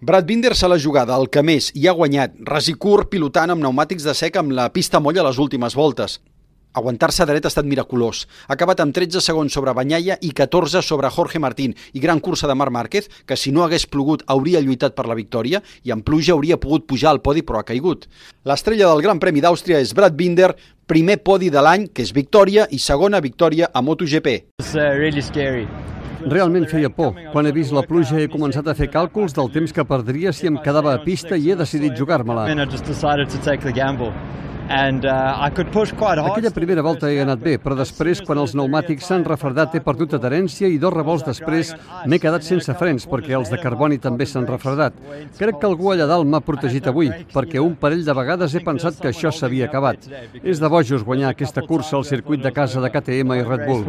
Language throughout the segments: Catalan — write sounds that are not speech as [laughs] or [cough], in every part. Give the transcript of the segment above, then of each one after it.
Brad Binder se l'ha jugada al que més i ha guanyat, ras i curt, pilotant amb pneumàtics de sec amb la pista molla a les últimes voltes. Aguantar-se dret ha estat miraculós. Ha acabat amb 13 segons sobre Banyaia i 14 sobre Jorge Martín i gran cursa de Marc Márquez, que si no hagués plogut hauria lluitat per la victòria i en pluja hauria pogut pujar al podi però ha caigut. L'estrella del Gran Premi d'Àustria és Brad Binder, primer podi de l'any, que és victòria, i segona victòria a MotoGP. It's uh, really scary. Realment feia por. Quan he vist la pluja he començat a fer càlculs del temps que perdria si em quedava a pista i he decidit jugar-me-la. Uh, I could push quite hard. Aquella primera volta he anat bé, però després, quan els pneumàtics s'han refredat, he perdut adherència i dos revolts després m'he quedat sense frens, perquè els de carboni també s'han refredat. Crec que algú allà dalt m'ha protegit avui, perquè un parell de vegades he pensat que això s'havia acabat. És de bojos guanyar aquesta cursa al circuit de casa de KTM i Red Bull.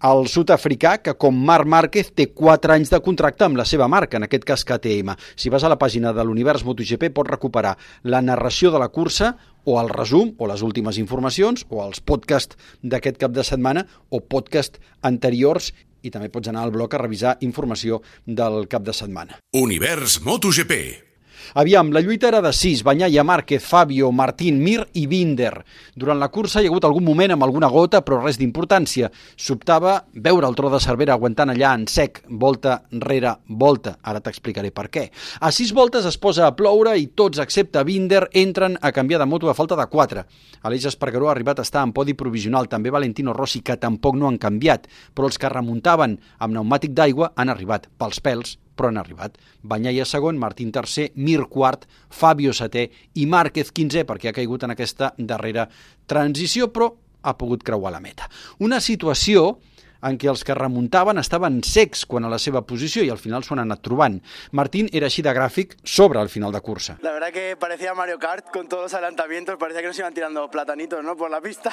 El sud-africà, que com Marc Márquez té 4 anys de contracte amb la seva marca, en aquest cas KTM. Si vas a la pàgina de l'Univers MotoGP pots recuperar la narració de la cursa o el resum, o les últimes informacions, o els podcasts d'aquest cap de setmana, o podcast anteriors, i també pots anar al blog a revisar informació del cap de setmana. Univers MotoGP. Aviam, la lluita era de 6, Banyaia, Márquez, Fabio, Martín, Mir i Binder. Durant la cursa hi ha hagut algun moment amb alguna gota, però res d'importància. Sobtava veure el tro de Cervera aguantant allà en sec, volta rere volta. Ara t'explicaré per què. A 6 voltes es posa a ploure i tots, excepte Binder, entren a canviar de moto a falta de 4. Aleix Espargaró ha arribat a estar en podi provisional, també Valentino Rossi, que tampoc no han canviat, però els que remuntaven amb pneumàtic d'aigua han arribat pels pèls però han arribat. Banyaia segon, Martín tercer, Mir quart, Fabio setè i Márquez quinzè perquè ha caigut en aquesta darrera transició, però ha pogut creuar la meta. Una situació en què els que remuntaven estaven secs quan a la seva posició i al final s'ho han anat trobant. Martín era així de gràfic sobre el final de cursa. La verdad que parecía Mario Kart con todos los adelantamientos, parecía que nos iban tirando platanitos ¿no? por la pista.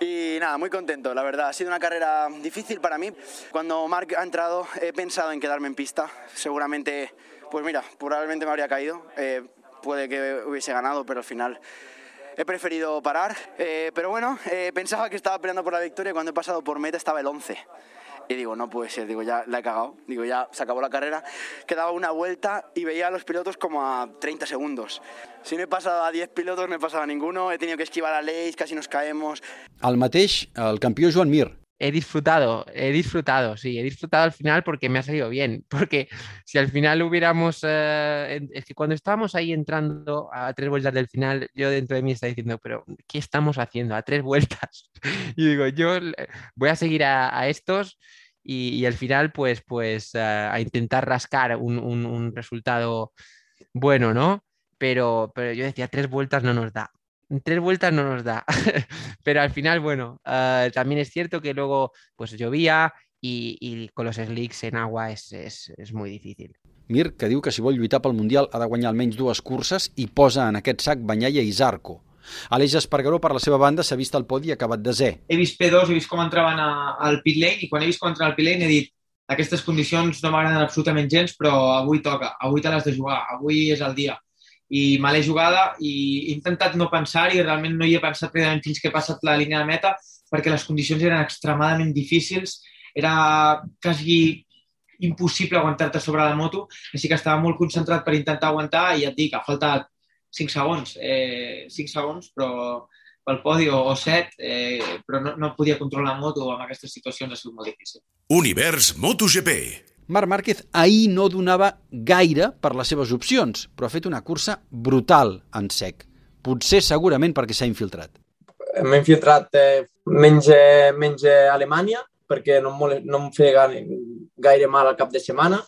Y nada, muy contento, la verdad. Ha sido una carrera difícil para mí. Cuando Mark ha entrado he pensado en quedarme en pista. Seguramente, pues mira, probablemente me habría caído. Eh, puede que hubiese ganado, pero al final he preferido parar. Eh, pero bueno, eh, pensaba que estaba peleando por la victoria y cuando he pasado por meta estaba el 11. Y digo, no puede ser, digo, ya la he cagado. Digo, ya se acabó la carrera. Quedaba una vuelta y veía a los pilotos como a 30 segundos. Si no he pasado a 10 pilotos, no he pasado a ninguno. He tenido que esquivar a Leis, casi nos caemos. El mateix, el campió Joan Mir. He disfrutado, he disfrutado, sí, he disfrutado al final porque me ha salido bien, [laughs] porque si al final hubiéramos, eh, es que cuando estábamos ahí entrando a tres vueltas del final, yo dentro de mí estaba diciendo, pero ¿qué estamos haciendo a tres vueltas? [laughs] Y digo, yo voy a seguir a, estos y, al final pues, pues uh, a intentar rascar un, un, un, resultado bueno, ¿no? Pero, pero yo decía, tres vueltas no nos da, tres vueltas no nos da. [laughs] Pero al final, bueno, uh, también es cierto que luego pues llovía y, y con los slicks en agua es, es, és muy difícil. Mir, que diu que si vol lluitar pel Mundial ha de guanyar almenys dues curses i posa en aquest sac Banyaia i Zarco. Aleix Espargaró, per la seva banda, s'ha vist al podi i ha acabat desè. He vist P2, he vist com entraven a, al pit lane i quan he vist com entraven al pit lane he dit aquestes condicions no m'agraden absolutament gens, però avui toca, avui te l'has de jugar, avui és el dia i me l'he jugada i he intentat no pensar i realment no hi he pensat precisament fins que he passat la línia de meta perquè les condicions eren extremadament difícils, era quasi impossible aguantar-te sobre la moto, així que estava molt concentrat per intentar aguantar i ja et dic, ha faltat 5 segons, eh, 5 segons, però pel podi o, o 7, eh, però no, no podia controlar la moto en aquestes situacions, ha sigut molt difícil. Univers MotoGP. Marc Márquez ahir no donava gaire per les seves opcions, però ha fet una cursa brutal en sec. Potser segurament perquè s'ha infiltrat. M'he infiltrat eh, menys, eh, menys a Alemanya, perquè no, no em feia gaire mal al cap de setmana.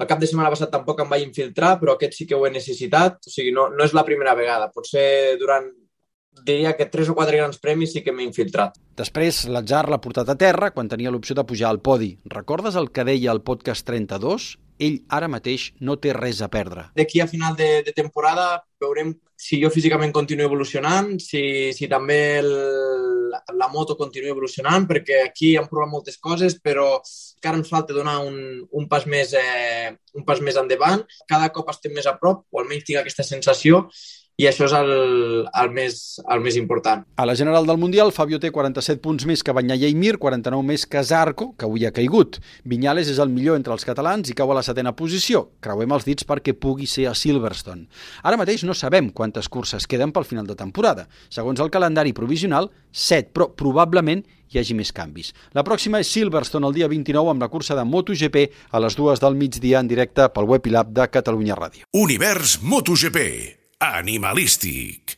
El cap de setmana passat tampoc em vaig infiltrar, però aquest sí que ho he necessitat. O sigui, no, no és la primera vegada. Potser durant diria que tres o quatre grans premis sí que m'he infiltrat. Després, l'atzar l'ha portat a terra quan tenia l'opció de pujar al podi. Recordes el que deia el podcast 32? ell ara mateix no té res a perdre. D'aquí a final de, de temporada veurem si jo físicament continuo evolucionant, si, si també el, la moto continua evolucionant, perquè aquí hem provat moltes coses, però encara ens falta donar un, un, pas més, eh, un pas més endavant. Cada cop estem més a prop, o almenys tinc aquesta sensació, i això és el, el, més, el més important. A la general del Mundial, Fabio té 47 punts més que Banyaia i Mir, 49 més que Zarco, que avui ha caigut. Vinyales és el millor entre els catalans i cau a la setena posició. Creuem els dits perquè pugui ser a Silverstone. Ara mateix no sabem quantes curses queden pel final de temporada. Segons el calendari provisional, 7, però probablement hi hagi més canvis. La pròxima és Silverstone el dia 29 amb la cursa de MotoGP a les dues del migdia en directe pel web i l'app de Catalunya Ràdio. Univers MotoGP animalístic.